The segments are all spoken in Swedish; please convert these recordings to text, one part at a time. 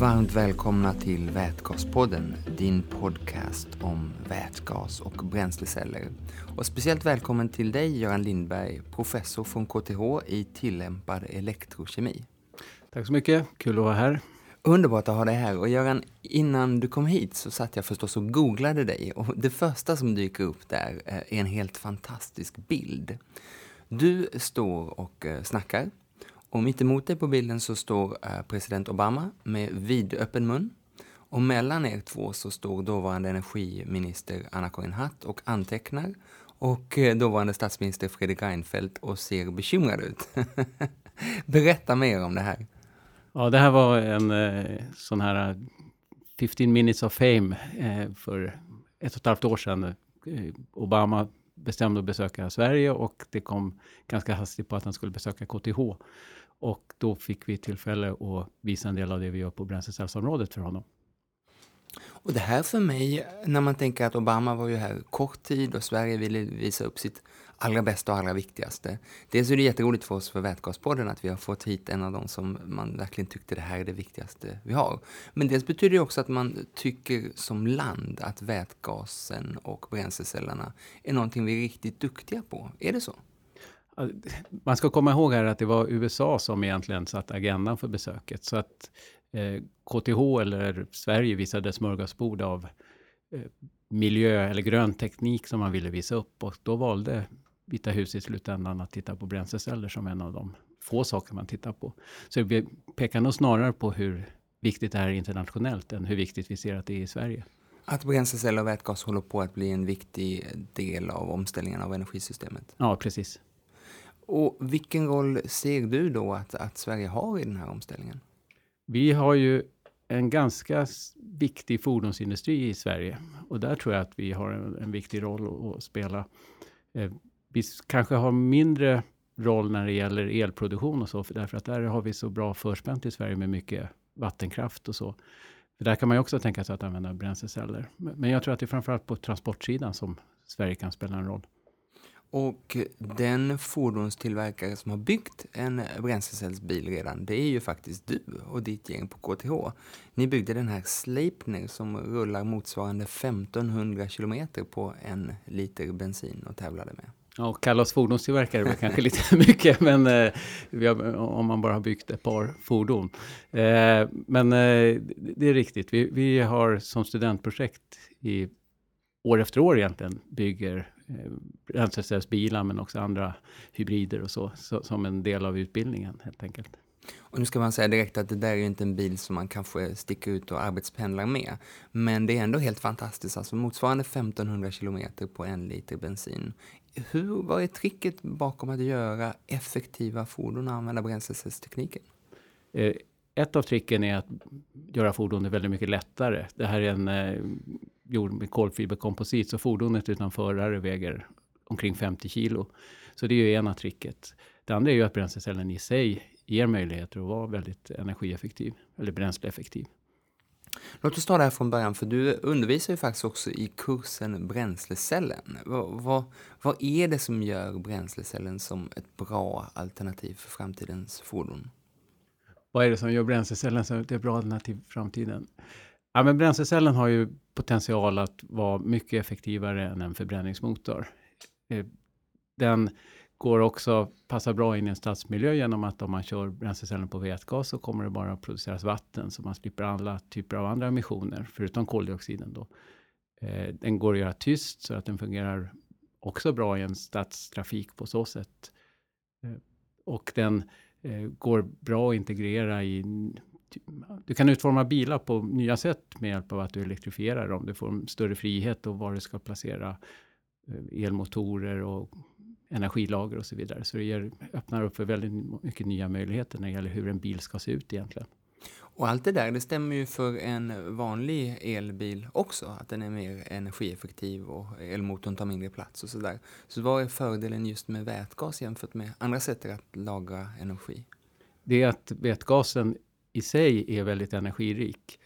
Varmt välkomna till Vätgaspodden, din podcast om vätgas och bränsleceller. Och speciellt välkommen till dig Göran Lindberg, professor från KTH i tillämpad elektrokemi. Tack så mycket, kul att vara här. Underbart att ha dig här. Och Göran, innan du kom hit så satt jag förstås och googlade dig och det första som dyker upp där är en helt fantastisk bild. Du står och eh, snackar och mitt emot dig på bilden så står eh, president Obama med vidöppen mun. Och mellan er två så står dåvarande energiminister Anna-Karin Hatt och antecknar. Och eh, dåvarande statsminister Fredrik Reinfeldt och ser bekymrad ut. Berätta mer om det här. Ja, det här var en eh, sån här eh, 15 minutes of fame eh, för ett och ett halvt år sedan. Eh, Obama bestämde att besöka Sverige och det kom ganska hastigt på att han skulle besöka KTH. Och då fick vi tillfälle att visa en del av det vi gör på bränslecellsområdet för honom. Och det här för mig, när man tänker att Obama var ju här kort tid och Sverige ville visa upp sitt allra bästa och allra viktigaste. Dels är det jätteroligt för oss för Vätgaspodden att vi har fått hit en av dem som man verkligen tyckte det här är det viktigaste vi har. Men dels betyder det också att man tycker som land att vätgasen och bränslecellerna är någonting vi är riktigt duktiga på. Är det så? Man ska komma ihåg här att det var USA som egentligen satte agendan för besöket. Så att eh, KTH eller Sverige visade smörgåsbord av eh, miljö eller grön teknik som man ville visa upp och då valde Vita huset i slutändan att titta på bränsleceller som en av de få saker man tittar på. Så det pekar nog snarare på hur viktigt det här är internationellt än hur viktigt vi ser att det är i Sverige. Att bränsleceller och vätgas håller på att bli en viktig del av omställningen av energisystemet? Ja, precis. Och vilken roll ser du då att, att Sverige har i den här omställningen? Vi har ju en ganska viktig fordonsindustri i Sverige och där tror jag att vi har en, en viktig roll att, att spela. Eh, vi kanske har mindre roll när det gäller elproduktion och så, för därför att där har vi så bra förspänt i Sverige med mycket vattenkraft och så. För där kan man ju också tänka sig att använda bränsleceller. Men jag tror att det är framförallt på transportsidan som Sverige kan spela en roll. Och den fordonstillverkare som har byggt en bränslecellsbil redan, det är ju faktiskt du och ditt gäng på KTH. Ni byggde den här Sleipner som rullar motsvarande 1500 kilometer på en liter bensin och tävlade med. Ja, och kalla oss fordonstillverkare var kanske lite mycket, men eh, har, om man bara har byggt ett par fordon. Eh, men eh, det är riktigt. Vi, vi har som studentprojekt i år efter år egentligen bygger eh, bränslecellsbilar men också andra hybrider och så, så, som en del av utbildningen helt enkelt. Och nu ska man säga direkt att det där är inte en bil som man kanske sticker ut och arbetspendlar med. Men det är ändå helt fantastiskt, alltså motsvarande 1500 kilometer på en liter bensin. Hur, vad är tricket bakom att göra effektiva fordon och använda bränslecellstekniken? Eh, ett av tricken är att göra fordonet väldigt mycket lättare. Det här är en eh, gjord med kolfiberkomposit, så fordonet utan förare väger omkring 50 kilo. Så det är ju ena tricket. Det andra är ju att bränslecellen i sig ger möjligheter att vara väldigt energieffektiv eller bränsleeffektiv. Låt oss ta det här från början, för du undervisar ju faktiskt också i kursen Bränslecellen. Vad, vad, vad är det som gör bränslecellen som ett bra alternativ för framtidens fordon? Vad är det som gör bränslecellen som ett bra alternativ för framtiden? Ja, men bränslecellen har ju potential att vara mycket effektivare än en förbränningsmotor. Eh, den går också passa bra in i en stadsmiljö genom att om man kör bränslecellen på vätgas så kommer det bara produceras vatten så man slipper alla typer av andra emissioner förutom koldioxiden då. Eh, den går att göra tyst så att den fungerar också bra i en stadstrafik på så sätt. Eh, och den eh, går bra att integrera i du kan utforma bilar på nya sätt med hjälp av att du elektrifierar dem. Du får större frihet och var du ska placera eh, elmotorer och energilager och så vidare. Så det ger, öppnar upp för väldigt mycket nya möjligheter när det gäller hur en bil ska se ut egentligen. Och allt det där, det stämmer ju för en vanlig elbil också, att den är mer energieffektiv och elmotorn tar mindre plats och sådär. Så vad är fördelen just med vätgas jämfört med andra sätt att lagra energi? Det är att vätgasen i sig är väldigt energirik.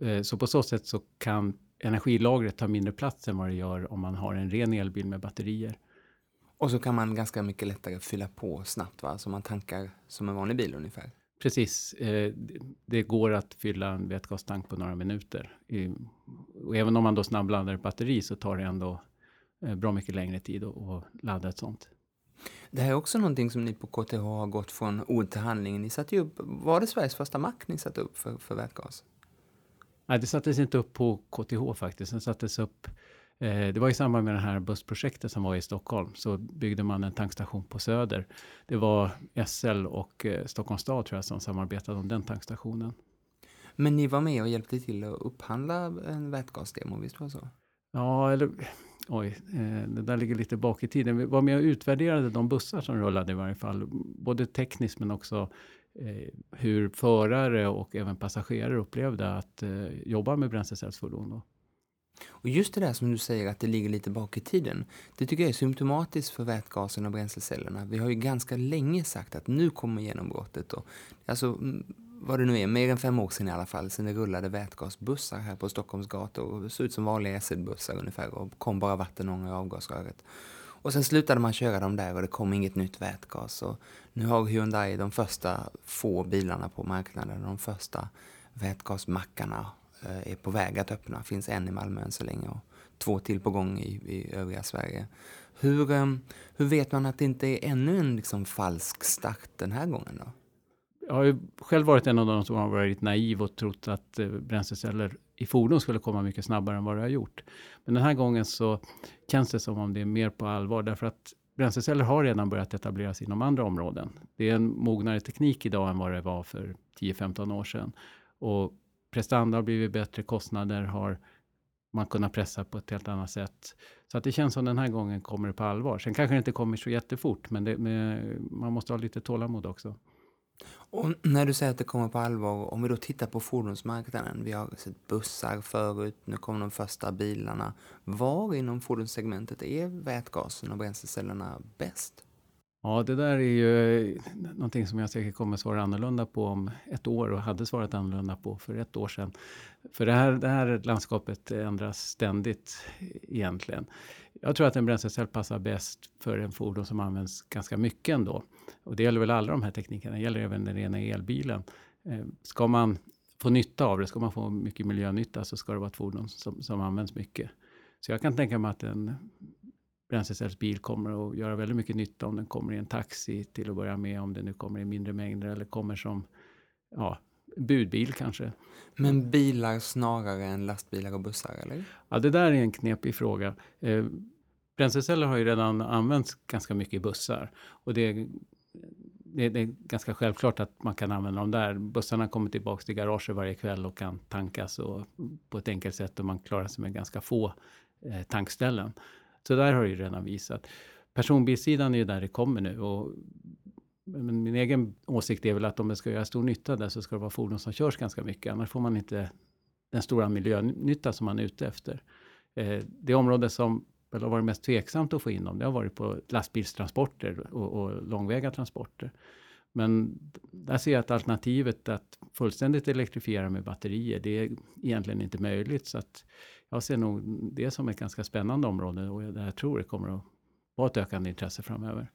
Eh, så på så sätt så kan energilagret ta mindre plats än vad det gör om man har en ren elbil med batterier. Och så kan man ganska mycket lättare fylla på snabbt, va? så man tankar som en vanlig bil ungefär. precis. Eh, det går att fylla en vätgastank på några minuter. och även om man då snabbladdar ett batteri så tar det ändå eh, bra mycket längre tid att ladda ett sånt. Det här är också någonting som ni på KTH har gått från ord till handling. Ni satte upp, var det Sveriges första mack ni satte upp för, för vätgas? Nej, det sattes inte upp på KTH faktiskt. Den sattes upp det var i samband med det här bussprojektet som var i Stockholm, så byggde man en tankstation på Söder. Det var SL och eh, Stockholms stad tror jag som samarbetade om den tankstationen. Men ni var med och hjälpte till att upphandla en vätgasdemo, visst var det så? Ja, eller oj, eh, det där ligger lite bak i tiden. Vi var med och utvärderade de bussar som rullade i varje fall, både tekniskt men också hur förare och även passagerare upplevde att jobba med bränslecellsfordon. Och just det där som du säger att det ligger lite bak i tiden, det tycker jag är symptomatiskt för vätgasen och bränslecellerna. Vi har ju ganska länge sagt att nu kommer genombrottet. Och, alltså, vad det nu är, mer än fem år sedan i alla fall, sedan det rullade vätgasbussar här på Stockholms gator. Det såg ut som vanliga SL-bussar ungefär och kom bara vattenånga i avgasröret. Och sen slutade man köra dem där och det kom inget nytt vätgas. Och nu har Hyundai de första få bilarna på marknaden, de första vätgasmackarna Eh, är på väg att öppna. finns en i Malmö än så länge och två till på gång i, i övriga Sverige. Hur, ehm, hur vet man att det inte är ännu en liksom falsk start den här gången då? Jag har ju själv varit en av de som har varit naiv och trott att eh, bränsleceller i fordon skulle komma mycket snabbare än vad det har gjort. Men den här gången så känns det som om det är mer på allvar därför att bränsleceller har redan börjat etableras inom andra områden. Det är en mognare teknik idag än vad det var för 10-15 år sedan. Och prestanda har blivit bättre, kostnader har man kunnat pressa på ett helt annat sätt. Så att det känns som den här gången kommer det på allvar. Sen kanske det inte kommer så jättefort, men det, med, man måste ha lite tålamod också. Och när du säger att det kommer på allvar, om vi då tittar på fordonsmarknaden. Vi har sett bussar förut, nu kommer de första bilarna. Var inom fordonssegmentet är vätgasen och bränslecellerna bäst? Ja, det där är ju eh, någonting som jag säkert kommer svara annorlunda på om ett år och hade svarat annorlunda på för ett år sedan. För det här, det här landskapet ändras ständigt eh, egentligen. Jag tror att en bränslecell passar bäst för en fordon som används ganska mycket ändå. Och det gäller väl alla de här teknikerna, det gäller även den rena elbilen. Eh, ska man få nytta av det, ska man få mycket miljönytta så ska det vara ett fordon som, som används mycket. Så jag kan tänka mig att en bränslecellsbil kommer att göra väldigt mycket nytta om den kommer i en taxi till att börja med, om den nu kommer i mindre mängder eller kommer som ja, budbil kanske. Men bilar snarare än lastbilar och bussar, eller? Ja, det där är en knepig fråga. Eh, bränsleceller har ju redan använts ganska mycket i bussar och det är, det, det är ganska självklart att man kan använda dem där. Bussarna kommer tillbaka till garaget varje kväll och kan tankas och på ett enkelt sätt och man klarar sig med ganska få eh, tankställen. Så där har det ju redan visat. Personbilssidan är ju där det kommer nu. Och, men min egen åsikt är väl att om det ska göra stor nytta där så ska det vara fordon som körs ganska mycket. Annars får man inte den stora miljönytta som man är ute efter. Eh, det område som väl har varit mest tveksamt att få in dem, det har varit på lastbilstransporter och, och långväga transporter. Men där ser jag att alternativet att fullständigt elektrifiera med batterier, det är egentligen inte möjligt. Så att jag ser nog det som ett ganska spännande område och jag tror det kommer att vara ett ökande intresse framöver.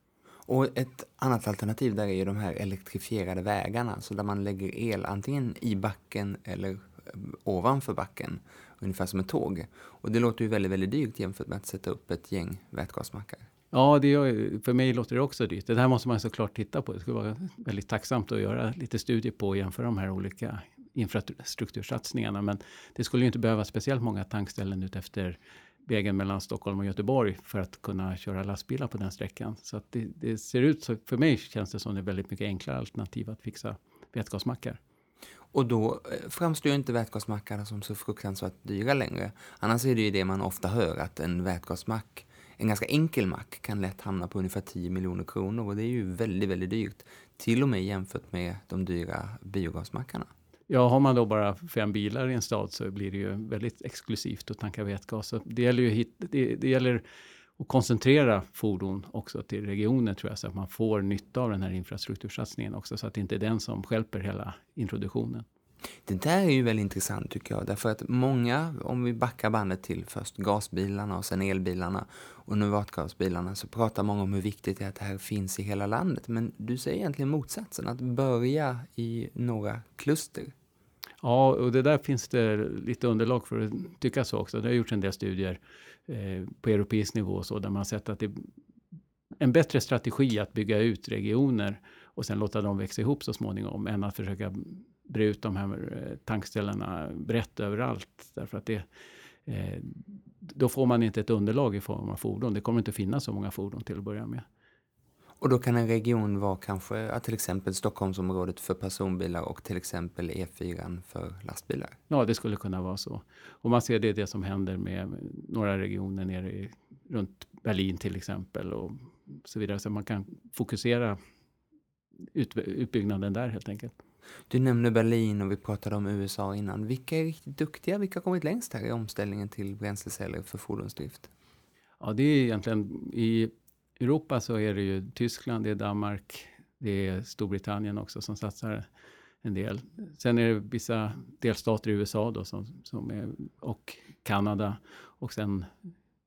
Och ett annat alternativ där är ju de här elektrifierade vägarna, så där man lägger el antingen i backen eller eh, ovanför backen, ungefär som ett tåg. Och det låter ju väldigt, väldigt dyrt jämfört med att sätta upp ett gäng vätgasmackar. Ja, det gör, för mig låter det också dyrt. Det här måste man såklart titta på. Det skulle vara väldigt tacksamt att göra lite studier på och jämföra de här olika infrastruktursatsningarna. Men det skulle ju inte behöva speciellt många tankställen utefter vägen mellan Stockholm och Göteborg för att kunna köra lastbilar på den sträckan. Så att det, det ser ut så, för mig känns det som det är väldigt mycket enklare alternativ att fixa vätgasmackar. Och då eh, framstår ju inte vätgasmackarna som så fruktansvärt dyra längre. Annars är det ju det man ofta hör, att en vätgasmack, en ganska enkel mack, kan lätt hamna på ungefär 10 miljoner kronor och det är ju väldigt, väldigt dyrt. Till och med jämfört med de dyra biogasmackarna. Ja, har man då bara fem bilar i en stad så blir det ju väldigt exklusivt att tanka vätgas. Så det gäller ju hit, det, det gäller att koncentrera fordon också till regionen tror jag, så att man får nytta av den här infrastruktursatsningen också, så att det inte är den som skälper hela introduktionen. Det där är ju väldigt intressant tycker jag, därför att många, om vi backar bandet till först gasbilarna och sen elbilarna och nu vätgasbilarna, så pratar många om hur viktigt det är att det här finns i hela landet. Men du säger egentligen motsatsen, att börja i några kluster. Ja, och det där finns det lite underlag för att tycka så också. Det har gjorts en del studier eh, på europeisk nivå och så, där man sett att det är en bättre strategi att bygga ut regioner och sen låta dem växa ihop så småningom, än att försöka bre ut de här eh, tankställena brett överallt. Därför att det, eh, då får man inte ett underlag i form av fordon. Det kommer inte finnas så många fordon till att börja med. Och då kan en region vara kanske till exempel Stockholmsområdet för personbilar och till exempel E4 för lastbilar? Ja, det skulle kunna vara så. Och man ser det, det som händer med några regioner nere i, runt Berlin till exempel och så vidare. Så man kan fokusera ut, utbyggnaden där helt enkelt. Du nämnde Berlin och vi pratade om USA innan. Vilka är riktigt duktiga? Vilka har kommit längst här i omställningen till bränsleceller för fordonsdrift? Ja, det är egentligen i Europa så är det ju Tyskland, det är Danmark, det är Storbritannien också som satsar en del. Sen är det vissa delstater i USA då som, som är, och Kanada och sen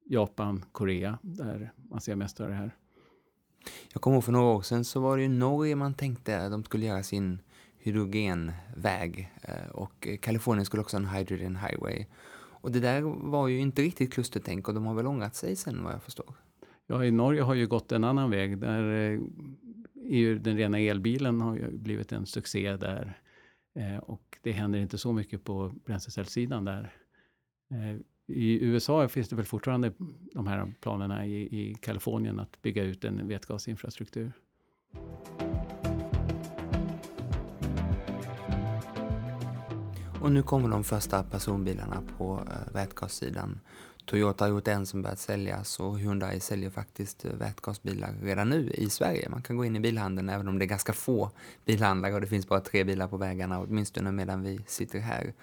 Japan, Korea där man ser mest av det här. Jag kommer ihåg för några år sedan så var det ju Norge man tänkte att de skulle göra sin hydrogenväg eh, och Kalifornien skulle också ha en hydrogen highway. Och det där var ju inte riktigt klustertänk och de har väl ångrat sig sen vad jag förstår. Ja, i Norge har ju gått en annan väg. Där eh, är ju den rena elbilen har ju blivit en succé där. Eh, och det händer inte så mycket på bränslecellssidan där. Eh, I USA finns det väl fortfarande de här planerna i, i Kalifornien att bygga ut en vätgasinfrastruktur. Och nu kommer de första personbilarna på eh, vätgassidan. Toyota har gjort en som börjat säljas och Hyundai säljer faktiskt eh, vätgasbilar redan nu i Sverige. Man kan gå in i bilhandeln även om det är ganska få bilhandlare och det finns bara tre bilar på vägarna åtminstone medan vi sitter här.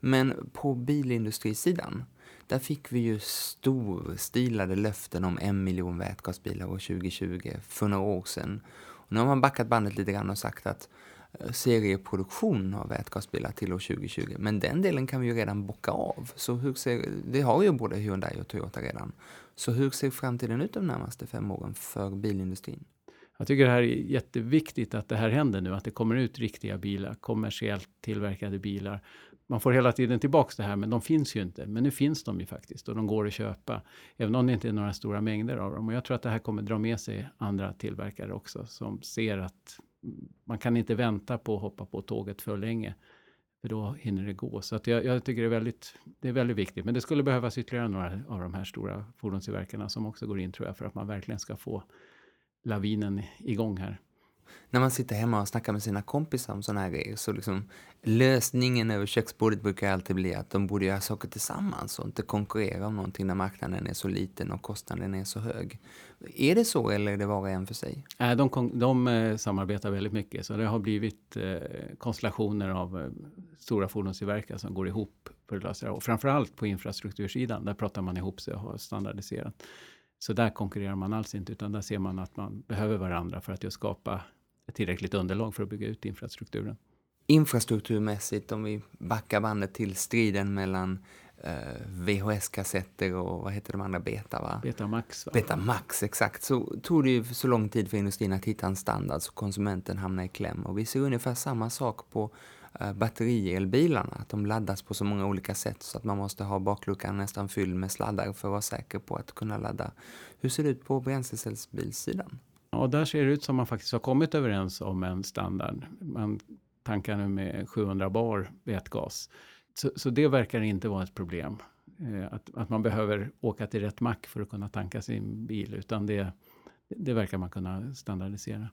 Men på bilindustrisidan där fick vi ju storstilade löften om en miljon vätgasbilar år 2020 för några år sedan. Och nu har man backat bandet lite grann och sagt att Eh, serieproduktion av vätgasbilar till år 2020. Men den delen kan vi ju redan bocka av. Så hur ser, det har ju både Hyundai och Toyota redan. Så hur ser framtiden ut de närmaste fem åren för bilindustrin? Jag tycker det här är jätteviktigt att det här händer nu, att det kommer ut riktiga bilar, kommersiellt tillverkade bilar man får hela tiden tillbaks det här, men de finns ju inte. Men nu finns de ju faktiskt och de går att köpa, även om det inte är några stora mängder av dem. Och jag tror att det här kommer dra med sig andra tillverkare också, som ser att man kan inte vänta på att hoppa på tåget för länge, för då hinner det gå. Så att jag, jag tycker det är, väldigt, det är väldigt viktigt. Men det skulle behövas ytterligare några av de här stora fordonstillverkarna som också går in, tror jag, för att man verkligen ska få lavinen igång här när man sitter hemma och snackar med sina kompisar om sådana här grejer så liksom lösningen över köksbordet brukar alltid bli att de borde göra saker tillsammans och inte konkurrera om någonting när marknaden är så liten och kostnaden är så hög. Är det så eller är det var och en för sig? Äh, de, de eh, samarbetar väldigt mycket så det har blivit eh, konstellationer av eh, stora fordonstillverkare som går ihop för att lösa det. Och framförallt på infrastruktursidan, där pratar man ihop sig och har standardiserat. Så där konkurrerar man alls inte, utan där ser man att man behöver varandra för att just skapa tillräckligt underlag för att bygga ut infrastrukturen. Infrastrukturmässigt, om vi backar bandet till striden mellan eh, VHS-kassetter och vad heter de andra, Beta va? Betamax. Va? Betamax, exakt. Så tog det ju så lång tid för industrin att hitta en standard så konsumenten hamnar i kläm. Och vi ser ungefär samma sak på eh, batterielbilarna, att de laddas på så många olika sätt så att man måste ha bakluckan nästan fylld med sladdar för att vara säker på att kunna ladda. Hur ser det ut på bränslecellsbilsidan? Ja, där ser det ut som man faktiskt har kommit överens om en standard. Man tankar nu med 700 bar vätgas. Så, så det verkar inte vara ett problem. Eh, att, att man behöver åka till rätt mack för att kunna tanka sin bil, utan det, det verkar man kunna standardisera.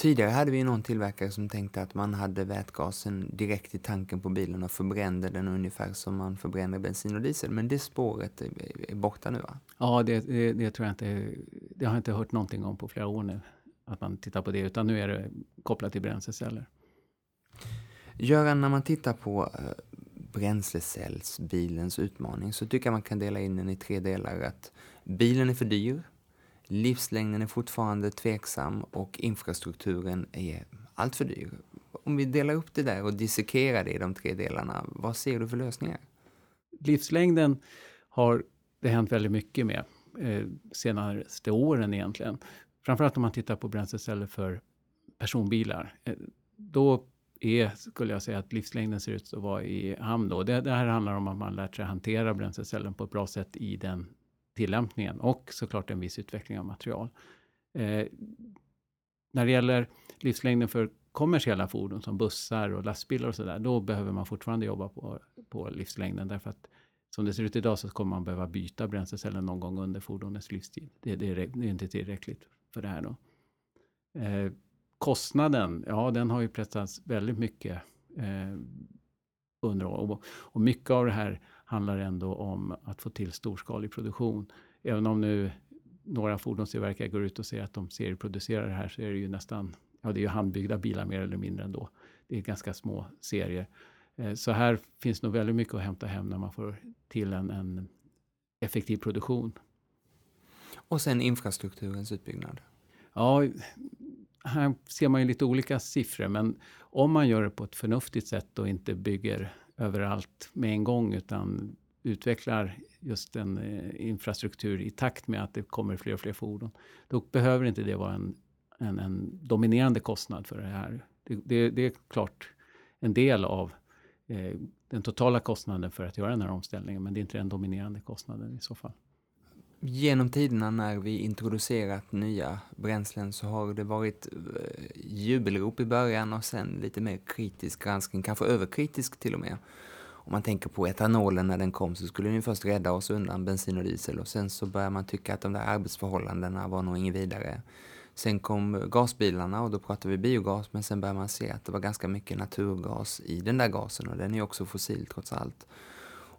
Tidigare hade vi någon tillverkare som tänkte att man hade vätgasen direkt i tanken på bilen och förbrände den ungefär som man förbränner bensin och diesel. Men det spåret är borta nu va? Ja, det, det, det tror jag inte. Det har jag inte hört någonting om på flera år nu. Att man tittar på det, utan nu är det kopplat till bränsleceller. Göran, när man tittar på uh, bränslecellsbilens utmaning så tycker jag man kan dela in den i tre delar. Att bilen är för dyr, Livslängden är fortfarande tveksam och infrastrukturen är alltför dyr. Om vi delar upp det där och dissekerar det i de tre delarna, vad ser du för lösningar? Livslängden har det hänt väldigt mycket med eh, senaste åren egentligen. Framförallt om man tittar på bränsleceller för personbilar. Eh, då är, skulle jag säga, att livslängden ser ut att vara i hamn. Då. Det, det här handlar om att man lärt sig hantera bränslecellen på ett bra sätt i den tillämpningen och såklart en viss utveckling av material. Eh, när det gäller livslängden för kommersiella fordon som bussar och lastbilar och sådär, då behöver man fortfarande jobba på, på livslängden därför att som det ser ut idag så kommer man behöva byta bränslecellen någon gång under fordonets livstid. Det, det, är, det är, inte tillräckligt för det här då. Eh, kostnaden, ja den har ju pressats väldigt mycket eh, under och, och mycket av det här handlar ändå om att få till storskalig produktion. Även om nu några fordonstillverkare går ut och säger att de serieproducerar det här så är det ju nästan, ja det är ju handbyggda bilar mer eller mindre ändå. Det är ganska små serier. Eh, så här finns nog väldigt mycket att hämta hem när man får till en, en effektiv produktion. Och sen infrastrukturens utbyggnad. Ja, här ser man ju lite olika siffror, men om man gör det på ett förnuftigt sätt och inte bygger överallt med en gång, utan utvecklar just en eh, infrastruktur i takt med att det kommer fler och fler fordon, då behöver inte det vara en, en, en dominerande kostnad för det här. Det, det, det är klart en del av eh, den totala kostnaden för att göra den här omställningen, men det är inte den dominerande kostnaden i så fall. Genom tiderna när vi introducerat nya bränslen så har det varit eh, jubelrop i början och sen lite mer kritisk granskning, kanske överkritisk till och med. Om man tänker på etanolen när den kom så skulle den först rädda oss undan bensin och diesel och sen så börjar man tycka att de där arbetsförhållandena var nog inget vidare. Sen kom gasbilarna och då pratade vi biogas men sen började man se att det var ganska mycket naturgas i den där gasen och den är också fossil trots allt.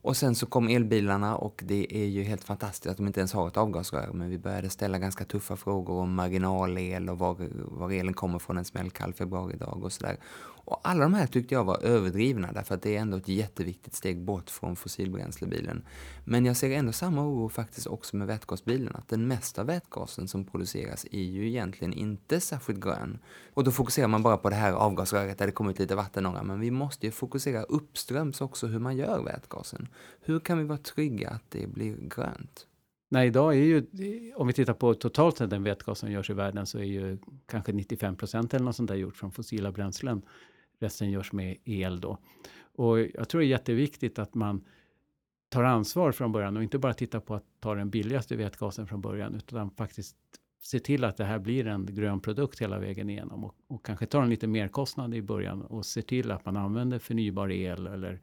Och sen så kom elbilarna och det är ju helt fantastiskt att de inte ens har ett avgasrör. Men vi började ställa ganska tuffa frågor om marginalel och var, var elen kommer från en smällkall februaridag och sådär. Och alla de här tyckte jag var överdrivna därför att det är ändå ett jätteviktigt steg bort från fossilbränslebilen. Men jag ser ändå samma oro faktiskt också med vätgasbilen. Att den mesta vätgasen som produceras är ju egentligen inte särskilt grön. Och då fokuserar man bara på det här avgasröret där det kommer ut lite vattenånga. Men vi måste ju fokusera uppströms också hur man gör vätgasen. Hur kan vi vara trygga att det blir grönt? Nej, idag är ju, om vi tittar på totalt sett den vätgas som görs i världen, så är ju kanske 95 procent eller något sånt där gjort från fossila bränslen. Resten görs med el då. Och jag tror det är jätteviktigt att man tar ansvar från början och inte bara tittar på att ta den billigaste vätgasen från början, utan faktiskt se till att det här blir en grön produkt hela vägen igenom och, och kanske tar en lite mer kostnad i början och se till att man använder förnybar el eller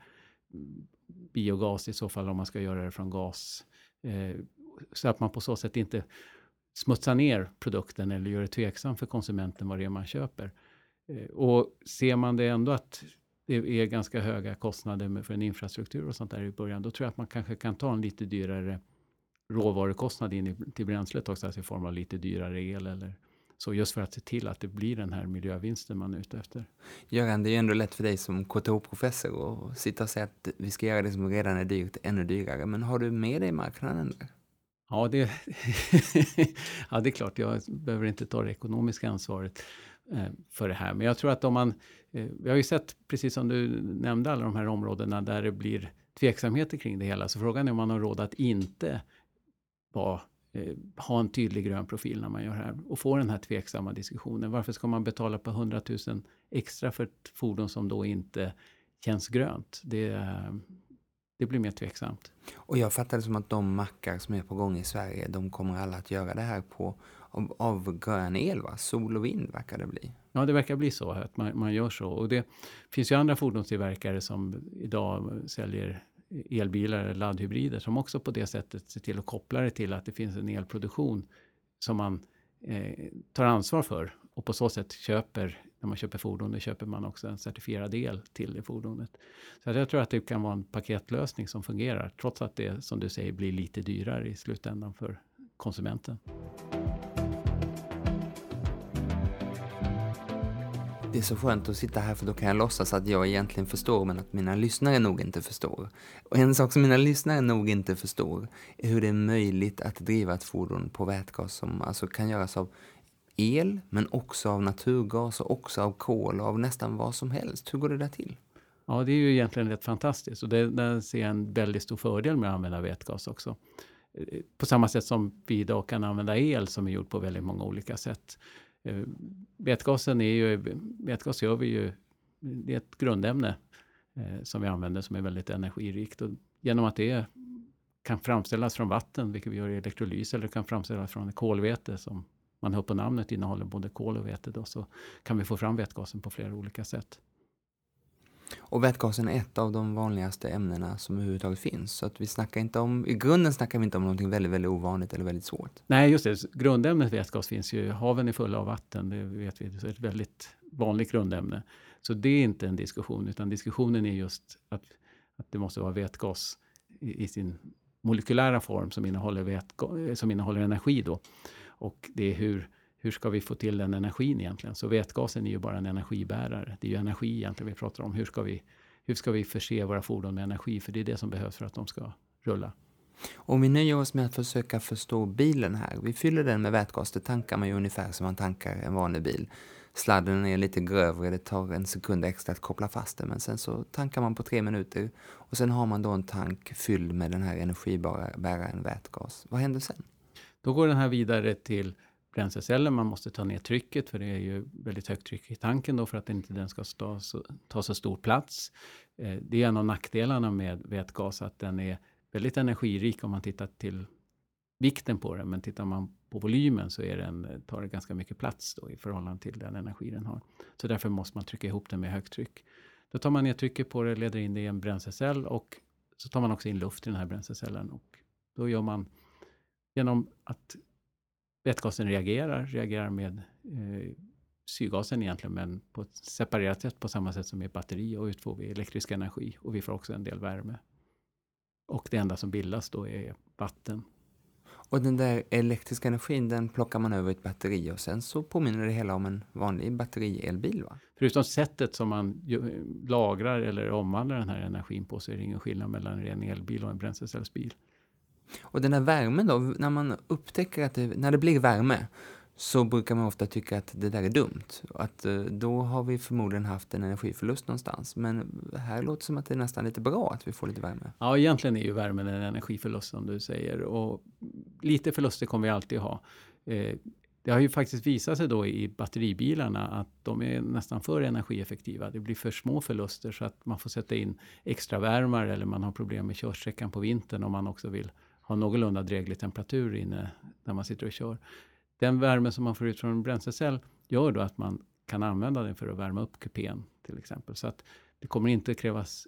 mm, biogas i så fall om man ska göra det från gas. Eh, så att man på så sätt inte smutsar ner produkten eller gör det tveksam för konsumenten vad det är man köper. Eh, och ser man det ändå att det är ganska höga kostnader för en infrastruktur och sånt där i början, då tror jag att man kanske kan ta en lite dyrare råvarukostnad in i, till bränslet också, alltså i form av lite dyrare el eller så, just för att se till att det blir den här miljövinsten man är ute efter. Göran, det är ju ändå lätt för dig som KTH-professor att sitta och säga att vi ska göra det som redan är dyrt ännu dyrare, men har du med dig marknaden där? Ja, det, ja, det är klart, jag behöver inte ta det ekonomiska ansvaret. Eh, för det här. Men jag tror att om man, eh, vi har ju sett, precis som du nämnde, alla de här områdena där det blir tveksamheter kring det hela. Så frågan är om man har råd att inte vara, eh, ha en tydlig grön profil när man gör det här och få den här tveksamma diskussionen. Varför ska man betala på 100 000 extra för ett fordon som då inte känns grönt? Det, det blir mer tveksamt. Och jag fattar det som att de mackar som är på gång i Sverige, de kommer alla att göra det här på av, av grön el, va? sol och vind verkar det bli. Ja, det verkar bli så att man, man gör så. Och det finns ju andra fordonstillverkare som idag säljer elbilar eller laddhybrider som också på det sättet ser till att koppla det till att det finns en elproduktion som man eh, tar ansvar för och på så sätt köper, när man köper fordon, då köper man också en certifierad el till det fordonet. Så jag tror att det kan vara en paketlösning som fungerar, trots att det som du säger blir lite dyrare i slutändan för konsumenten. Det är så skönt att sitta här för då kan jag låtsas att jag egentligen förstår men att mina lyssnare nog inte förstår. Och en sak som mina lyssnare nog inte förstår är hur det är möjligt att driva ett fordon på vätgas som alltså kan göras av el, men också av naturgas och också av kol och av nästan vad som helst. Hur går det där till? Ja, det är ju egentligen rätt fantastiskt och det, där ser jag en väldigt stor fördel med att använda vätgas också. Eh, på samma sätt som vi idag kan använda el som är gjord på väldigt många olika sätt. Eh, vätgasen är ju, vätgas gör vi ju, det är ett grundämne eh, som vi använder som är väldigt energirikt och genom att det kan framställas från vatten, vilket vi gör i elektrolys, eller kan framställas från kolväte som man hör på namnet innehåller både kol och vete, då, så kan vi få fram vätgasen på flera olika sätt. Och vätgasen är ett av de vanligaste ämnena som överhuvudtaget finns. Så att vi snackar inte om, i grunden snackar vi inte om någonting väldigt, väldigt ovanligt eller väldigt svårt. Nej, just det. Grundämnet vätgas finns ju. Haven är fulla av vatten, det vet vi. Det är ett väldigt vanligt grundämne. Så det är inte en diskussion, utan diskussionen är just att, att det måste vara vätgas i, i sin molekylära form som innehåller, vätga, som innehåller energi. Då. Och det är hur, hur ska vi få till den energin egentligen? Så vätgasen är ju bara en energibärare. Det är ju energi egentligen vi pratar om. Hur ska vi, hur ska vi förse våra fordon med energi? För det är det som behövs för att de ska rulla. Om vi nöjer oss med att försöka förstå bilen här. Vi fyller den med vätgas, det tankar man ju ungefär som man tankar en vanlig bil. Sladden är lite grövre, det tar en sekund extra att koppla fast den, men sen så tankar man på tre minuter och sen har man då en tank fylld med den här energibäraren vätgas. Vad händer sen? Då går den här vidare till bränslecellen. Man måste ta ner trycket för det är ju väldigt högt tryck i tanken då för att inte den ska ta så, ta så stor plats. Eh, det är en av nackdelarna med vätgas att den är väldigt energirik om man tittar till vikten på den. Men tittar man på volymen så är den, eh, tar det ganska mycket plats då i förhållande till den energi den har. Så därför måste man trycka ihop den med högt tryck. Då tar man ner trycket på det, leder in det i en bränslecell och så tar man också in luft i den här bränslecellen. Och då gör man genom att vätgasen reagerar, reagerar med eh, syrgasen egentligen, men på ett separerat sätt på samma sätt som ett batteri och ut får vi elektrisk energi och vi får också en del värme. Och det enda som bildas då är vatten. Och den där elektriska energin, den plockar man över ett batteri och sen så påminner det hela om en vanlig batterielbil va? Förutom sättet som man lagrar eller omvandlar den här energin på så är det ingen skillnad mellan en ren elbil och en bränslecellsbil. Och den här värmen då, när man upptäcker att det, när det blir värme så brukar man ofta tycka att det där är dumt. Att eh, då har vi förmodligen haft en energiförlust någonstans. Men här låter det som att det är nästan lite bra att vi får lite värme. Ja, egentligen är ju värmen en energiförlust som du säger. Och lite förluster kommer vi alltid ha. Eh, det har ju faktiskt visat sig då i batteribilarna att de är nästan för energieffektiva. Det blir för små förluster så att man får sätta in extra värmare eller man har problem med körsträckan på vintern om man också vill ha någorlunda dräglig temperatur inne när man sitter och kör. Den värme som man får ut från en bränslecell gör då att man kan använda den för att värma upp kupén till exempel. Så att det kommer inte krävas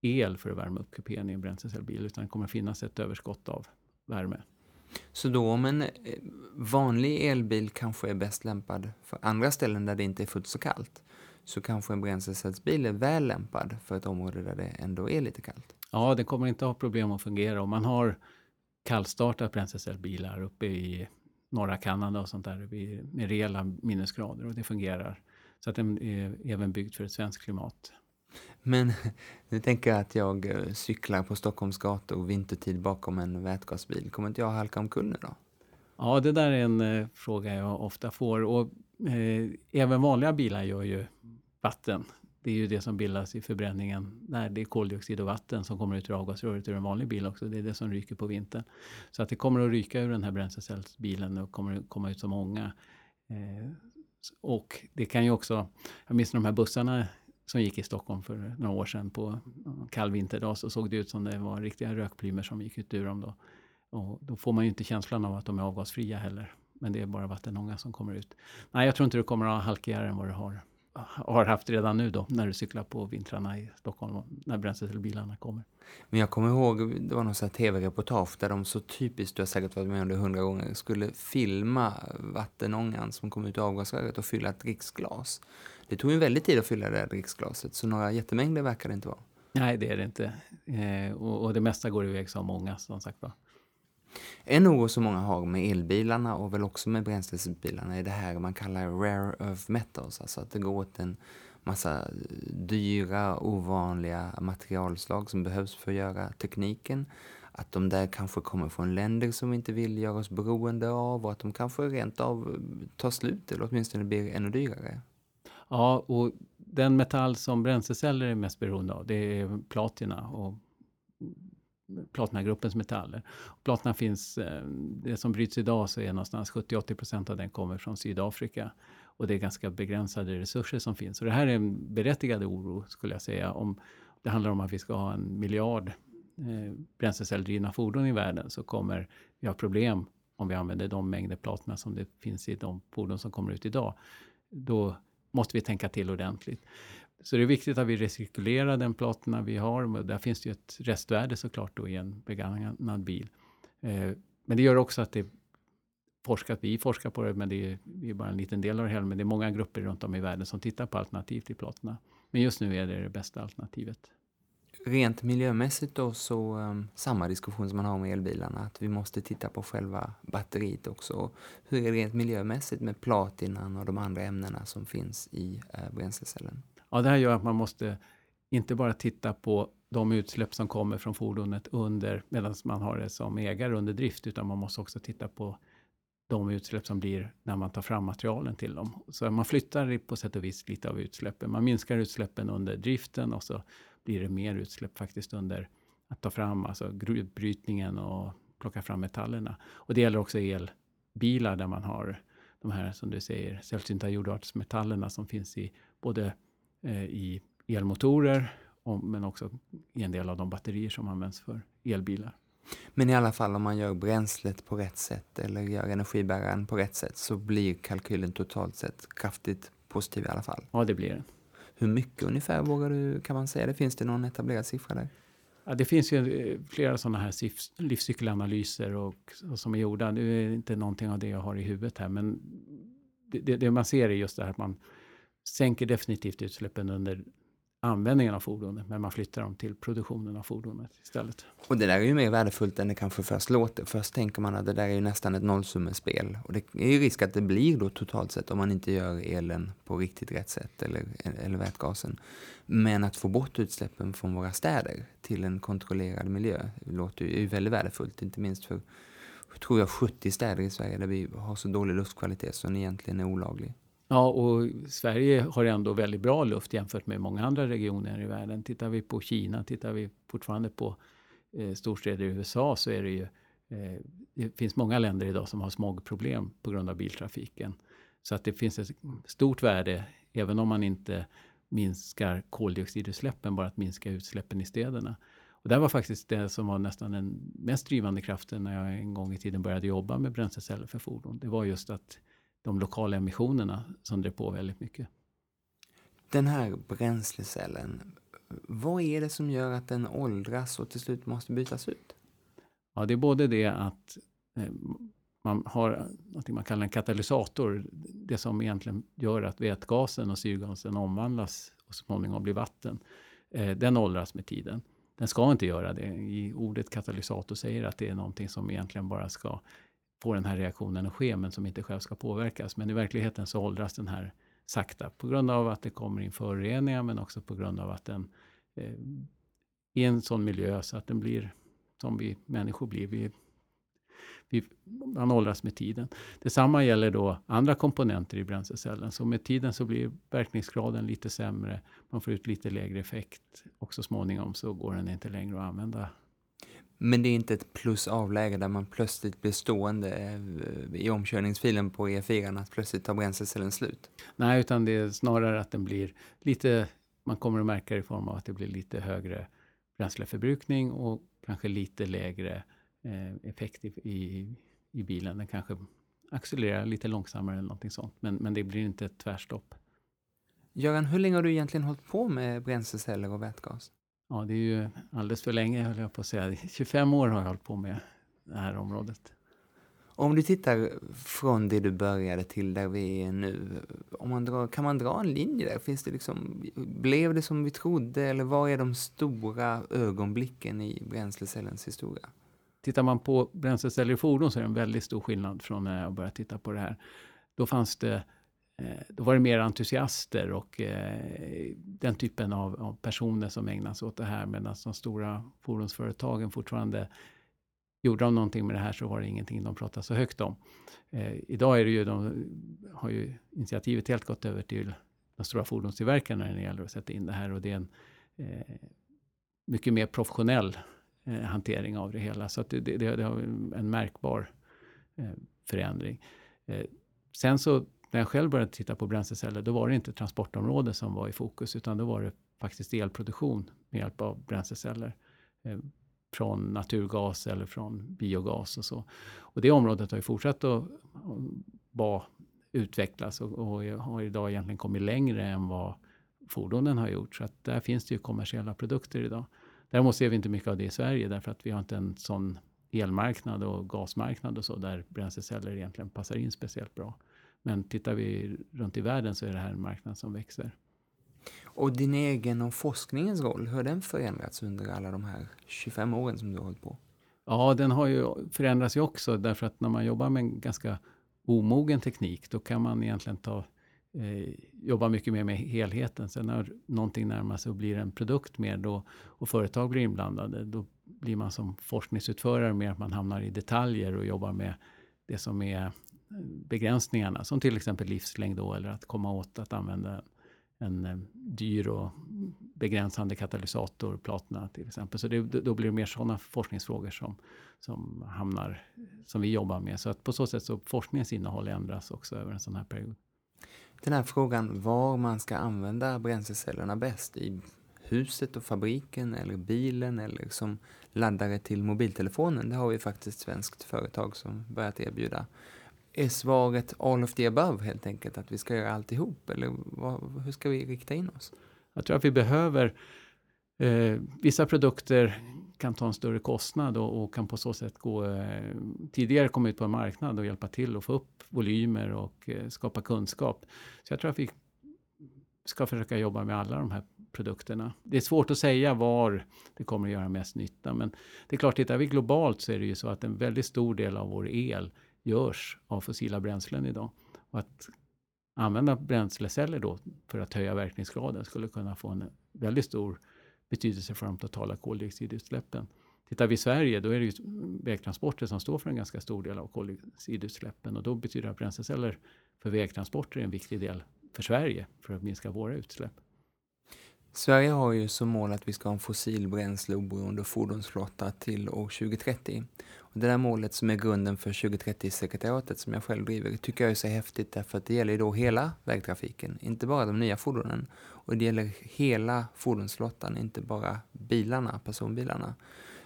el för att värma upp kupén i en bränslecellbil utan det kommer finnas ett överskott av värme. Så då om en eh, vanlig elbil kanske är bäst lämpad för andra ställen där det inte är fullt så kallt så kanske en bränslecellsbil är väl lämpad för ett område där det ändå är lite kallt? Ja, det kommer inte ha problem att fungera. Om man har kallstartat bränslecellsbilar uppe i norra Kanada och sånt där med rejäla minusgrader och det fungerar. Så att den är även byggd för ett svenskt klimat. Men nu tänker jag att jag eh, cyklar på Stockholms gator vintertid bakom en vätgasbil. Kommer inte jag halka omkull nu då? Ja, det där är en eh, fråga jag ofta får. Och, eh, även vanliga bilar gör ju vatten det är ju det som bildas i förbränningen. När det är koldioxid och vatten som kommer ut ur avgasröret ur en vanlig bil också. Det är det som ryker på vintern. Så att det kommer att ryka ur den här bränslecellsbilen och kommer att komma ut så ånga. Eh, och det kan ju också, jag minns de här bussarna som gick i Stockholm för några år sedan på kall vinterdag så såg det ut som det var riktiga rökplymer som gick ut ur dem då. Och då får man ju inte känslan av att de är avgasfria heller. Men det är bara vattenånga som kommer ut. Nej, jag tror inte du kommer att ha halkigare än vad du har har haft redan nu då när du cyklar på vintrarna i Stockholm när bränslebilarna kommer. Men jag kommer ihåg, det var någon tv-reportage där de så typiskt, du har säkert varit med om det hundra gånger, skulle filma vattenångan som kom ut ur avgasröret och fylla ett dricksglas. Det tog ju väldigt tid att fylla det där dricksglaset, så några jättemängder verkar det inte vara. Nej, det är det inte. Eh, och, och, det mesta går iväg så många, som sagt var. En oro som många har med elbilarna och väl också med bränslebilarna är det här man kallar rare earth metals, alltså att det går åt en massa dyra, ovanliga materialslag som behövs för att göra tekniken. att de där kanske kommer från länder som vi inte vill göra oss beroende av och att de kanske rent av tar slut eller åtminstone blir ännu dyrare. Ja, och den metall som bränsleceller är mest beroende av, det är platina och platinagruppens metaller. Platina finns, eh, det som bryts idag så är någonstans 70-80 procent av den kommer från Sydafrika. Och det är ganska begränsade resurser som finns. Och det här är en berättigad oro skulle jag säga. Om det handlar om att vi ska ha en miljard eh, bränslecellsdrivna fordon i världen så kommer vi ha problem om vi använder de mängder platina som det finns i de fordon som kommer ut idag. Då måste vi tänka till ordentligt. Så det är viktigt att vi recirkulerar den platina vi har. Där finns det ju ett restvärde såklart då i en begagnad bil. Eh, men det gör också att det forskat, vi forskar på det, men det är, det är bara en liten del av det hela. Men det är många grupper runt om i världen som tittar på alternativ till platina. Men just nu är det det bästa alternativet. Rent miljömässigt då så um, samma diskussion som man har med elbilarna, att vi måste titta på själva batteriet också. Hur är det rent miljömässigt med platinan och de andra ämnena som finns i uh, bränslecellen? Ja, det här gör att man måste inte bara titta på de utsläpp som kommer från fordonet under, medan man har det som ägare under drift, utan man måste också titta på de utsläpp som blir när man tar fram materialen till dem. Så man flyttar på sätt och vis lite av utsläppen. Man minskar utsläppen under driften och så blir det mer utsläpp faktiskt under att ta fram alltså gruvbrytningen och plocka fram metallerna. Och det gäller också elbilar där man har de här, som du säger, sällsynta jordartsmetallerna som finns i både i elmotorer men också i en del av de batterier som används för elbilar. Men i alla fall om man gör bränslet på rätt sätt eller gör energibäraren på rätt sätt så blir kalkylen totalt sett kraftigt positiv i alla fall. Ja, det blir den. Hur mycket ungefär vågar du, kan man säga det? Finns det någon etablerad siffra där? Ja, det finns ju eh, flera sådana här livscykelanalyser och, och som är gjorda. Det är inte någonting av det jag har i huvudet här, men det, det, det man ser är just det här att man sänker definitivt utsläppen under användningen av fordonet, men man flyttar dem till produktionen av fordonet istället. Och det där är ju mer värdefullt än det kanske först låter. Först tänker man att det där är ju nästan ett nollsummespel. Och det är ju risk att det blir då totalt sett om man inte gör elen på riktigt rätt sätt eller, eller vätgasen. Men att få bort utsläppen från våra städer till en kontrollerad miljö låter ju väldigt värdefullt, inte minst för tror jag 70 städer i Sverige där vi har så dålig luftkvalitet så den egentligen är olaglig. Ja, och Sverige har ändå väldigt bra luft jämfört med många andra regioner i världen. Tittar vi på Kina, tittar vi fortfarande på eh, storstäder i USA så är det ju eh, det finns många länder idag som har smogproblem på grund av biltrafiken. Så att det finns ett stort värde, även om man inte minskar koldioxidutsläppen, bara att minska utsläppen i städerna. Och det var faktiskt det som var nästan den mest drivande kraften när jag en gång i tiden började jobba med bränsleceller för fordon. Det var just att de lokala emissionerna som drev på väldigt mycket. Den här bränslecellen, vad är det som gör att den åldras och till slut måste bytas ut? Ja, det är både det att eh, man har något man kallar en katalysator. Det som egentligen gör att vätgasen och syrgasen omvandlas och så småningom blir vatten. Eh, den åldras med tiden. Den ska inte göra det. I ordet katalysator säger att det är någonting som egentligen bara ska få den här reaktionen att ske, men som inte själv ska påverkas. Men i verkligheten så åldras den här sakta på grund av att det kommer in föroreningar, men också på grund av att den eh, är en sån miljö så att den blir som vi människor blir. Vi, vi, man åldras med tiden. Detsamma gäller då andra komponenter i bränslecellen. Så med tiden så blir verkningsgraden lite sämre. Man får ut lite lägre effekt och så småningom så går den inte längre att använda men det är inte ett plus avläge där man plötsligt blir stående eh, i omkörningsfilen på E4 att plötsligt tar bränslecellen slut. Nej, utan det är snarare att den blir lite, man kommer att märka det i form av att det blir lite högre bränsleförbrukning och kanske lite lägre eh, effekt i, i, bilen. Den kanske accelererar lite långsammare eller någonting sånt, men, men det blir inte ett tvärstopp. Göran, hur länge har du egentligen hållit på med bränsleceller och vätgas? Ja, det är ju alldeles för länge, höll jag på att säga. 25 år har jag hållit på med det här området. Om du tittar från det du började till där vi är nu, om man drar, kan man dra en linje där? Finns det liksom, blev det som vi trodde eller vad är de stora ögonblicken i bränslecellens historia? Tittar man på bränsleceller i fordon så är det en väldigt stor skillnad från när jag började titta på det här. Då fanns det Eh, då var det mer entusiaster och eh, den typen av, av, personer som ägnade sig åt det här medan de stora fordonsföretagen fortfarande gjorde de någonting med det här så var det ingenting de pratade så högt om. Eh, idag är det ju, de har ju initiativet helt gått över till de stora fordonstillverkarna när det gäller att sätta in det här och det är en eh, mycket mer professionell eh, hantering av det hela. Så att det, det, det har en märkbar eh, förändring. Sen så när jag själv började titta på bränsleceller, då var det inte transportområdet som var i fokus, utan då var det faktiskt elproduktion med hjälp av bränsleceller. Eh, från naturgas eller från biogas och så. Och det området har ju fortsatt att bara utvecklas och, och har idag egentligen kommit längre än vad fordonen har gjort. Så att där finns det ju kommersiella produkter idag. Däremot ser vi inte mycket av det i Sverige därför att vi har inte en sån elmarknad och gasmarknad och så där bränsleceller egentligen passar in speciellt bra. Men tittar vi runt i världen så är det här en marknad som växer. Och din egen och forskningens roll, hur har den förändrats under alla de här 25 åren som du har hållit på? Ja, den har ju förändrats ju också därför att när man jobbar med en ganska omogen teknik, då kan man egentligen ta, eh, jobba mycket mer med helheten. Sen när någonting närmar sig och blir en produkt mer då, och företag blir inblandade, då blir man som forskningsutförare mer att man hamnar i detaljer och jobbar med det som är begränsningarna, som till exempel livslängd då, eller att komma åt att använda en eh, dyr och begränsande katalysator, platina till exempel. Så det, då blir det mer sådana forskningsfrågor som, som hamnar, som vi jobbar med. Så att på så sätt så forskningens innehåll ändras också över en sån här period. Den här frågan var man ska använda bränslecellerna bäst, i huset och fabriken eller bilen eller som laddare till mobiltelefonen, det har vi faktiskt ett svenskt företag som börjat erbjuda är svaret all of the above helt enkelt? Att vi ska göra alltihop? Eller vad, hur ska vi rikta in oss? Jag tror att vi behöver eh, vissa produkter kan ta en större kostnad och, och kan på så sätt gå eh, tidigare komma ut på en marknad och hjälpa till att få upp volymer och eh, skapa kunskap. Så jag tror att vi ska försöka jobba med alla de här produkterna. Det är svårt att säga var det kommer att göra mest nytta, men det är klart, tittar vi globalt så är det ju så att en väldigt stor del av vår el görs av fossila bränslen idag. Och att använda bränsleceller då för att höja verkningsgraden skulle kunna få en väldigt stor betydelse för de totala koldioxidutsläppen. Tittar vi i Sverige, då är det ju vägtransporter som står för en ganska stor del av koldioxidutsläppen och då betyder att bränsleceller för vägtransporter är en viktig del för Sverige för att minska våra utsläpp. Sverige har ju som mål att vi ska ha en fossilbränsleoberoende fordonsflotta till år 2030. Och det där målet som är grunden för 2030-sekretariatet som jag själv driver tycker jag är så häftigt därför att det gäller ju då hela vägtrafiken, inte bara de nya fordonen. Och det gäller hela fordonsflottan, inte bara bilarna, personbilarna.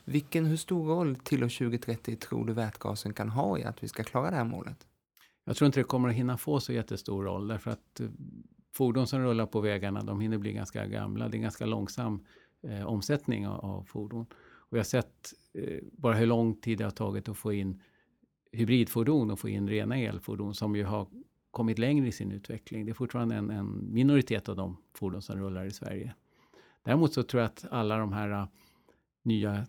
Vilken, hur stor roll till år 2030 tror du vätgasen kan ha i att vi ska klara det här målet? Jag tror inte det kommer att hinna få så jättestor roll därför att eh, fordon som rullar på vägarna, de hinner bli ganska gamla. Det är en ganska långsam eh, omsättning av, av, fordon. Och jag har sett eh, bara hur lång tid det har tagit att få in hybridfordon och få in rena elfordon som ju har kommit längre i sin utveckling. Det är fortfarande en, en minoritet av de fordon som rullar i Sverige. Däremot så tror jag att alla de här eh, nya eh,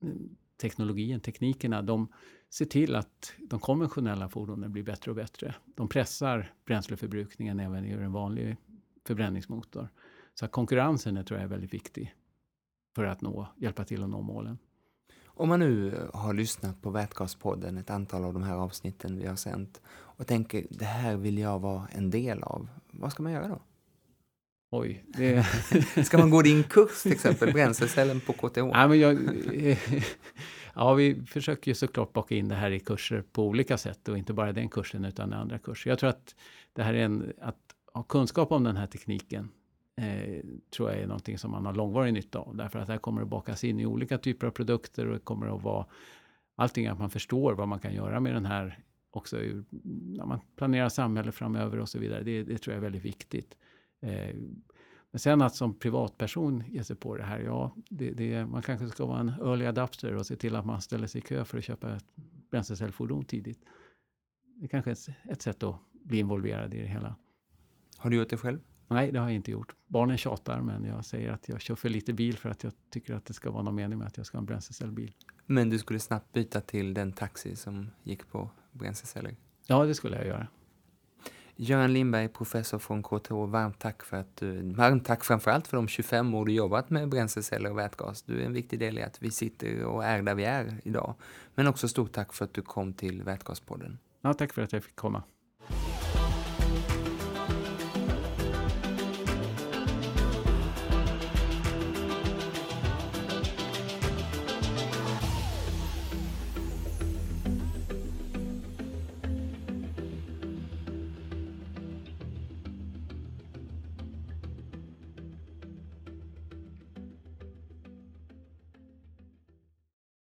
teknologierna, teknologin, teknikerna, de ser till att de konventionella fordonen blir bättre och bättre. De pressar bränsleförbrukningen även i en vanlig förbränningsmotor. Så konkurrensen är, tror jag är väldigt viktig för att nå, hjälpa till att nå målen. Om man nu har lyssnat på Vätgaspodden, ett antal av de här avsnitten vi har sänt och tänker det här vill jag vara en del av, vad ska man göra då? Oj. Det... ska man gå din kurs till exempel, bränslecellen på KTH? Ja, men jag, Ja, vi försöker ju såklart baka in det här i kurser på olika sätt och inte bara den kursen utan andra kurser. Jag tror att det här är en, att ha kunskap om den här tekniken eh, tror jag är någonting som man har långvarig nytta av. Därför att det här kommer att bakas in i olika typer av produkter och det kommer att vara allting att man förstår vad man kan göra med den här också när man planerar samhälle framöver och så vidare. Det, det tror jag är väldigt viktigt. Eh, men sen att som privatperson ge sig på det här, ja, det, det, man kanske ska vara en early adapter och se till att man ställer sig i kö för att köpa ett bränslecellfordon tidigt. Det är kanske är ett, ett sätt att bli involverad i det hela. Har du gjort det själv? Nej, det har jag inte gjort. Barnen tjatar, men jag säger att jag kör för lite bil för att jag tycker att det ska vara någon mening med att jag ska ha en bränslecellbil. Men du skulle snabbt byta till den taxi som gick på bränsleceller? Ja, det skulle jag göra. Göran Lindberg, professor från KTH, varmt tack för att du, varmt tack framförallt för de 25 år du jobbat med bränsleceller och vätgas. Du är en viktig del i att vi sitter och är där vi är idag. Men också stort tack för att du kom till Vätgaspodden. Ja, tack för att jag fick komma.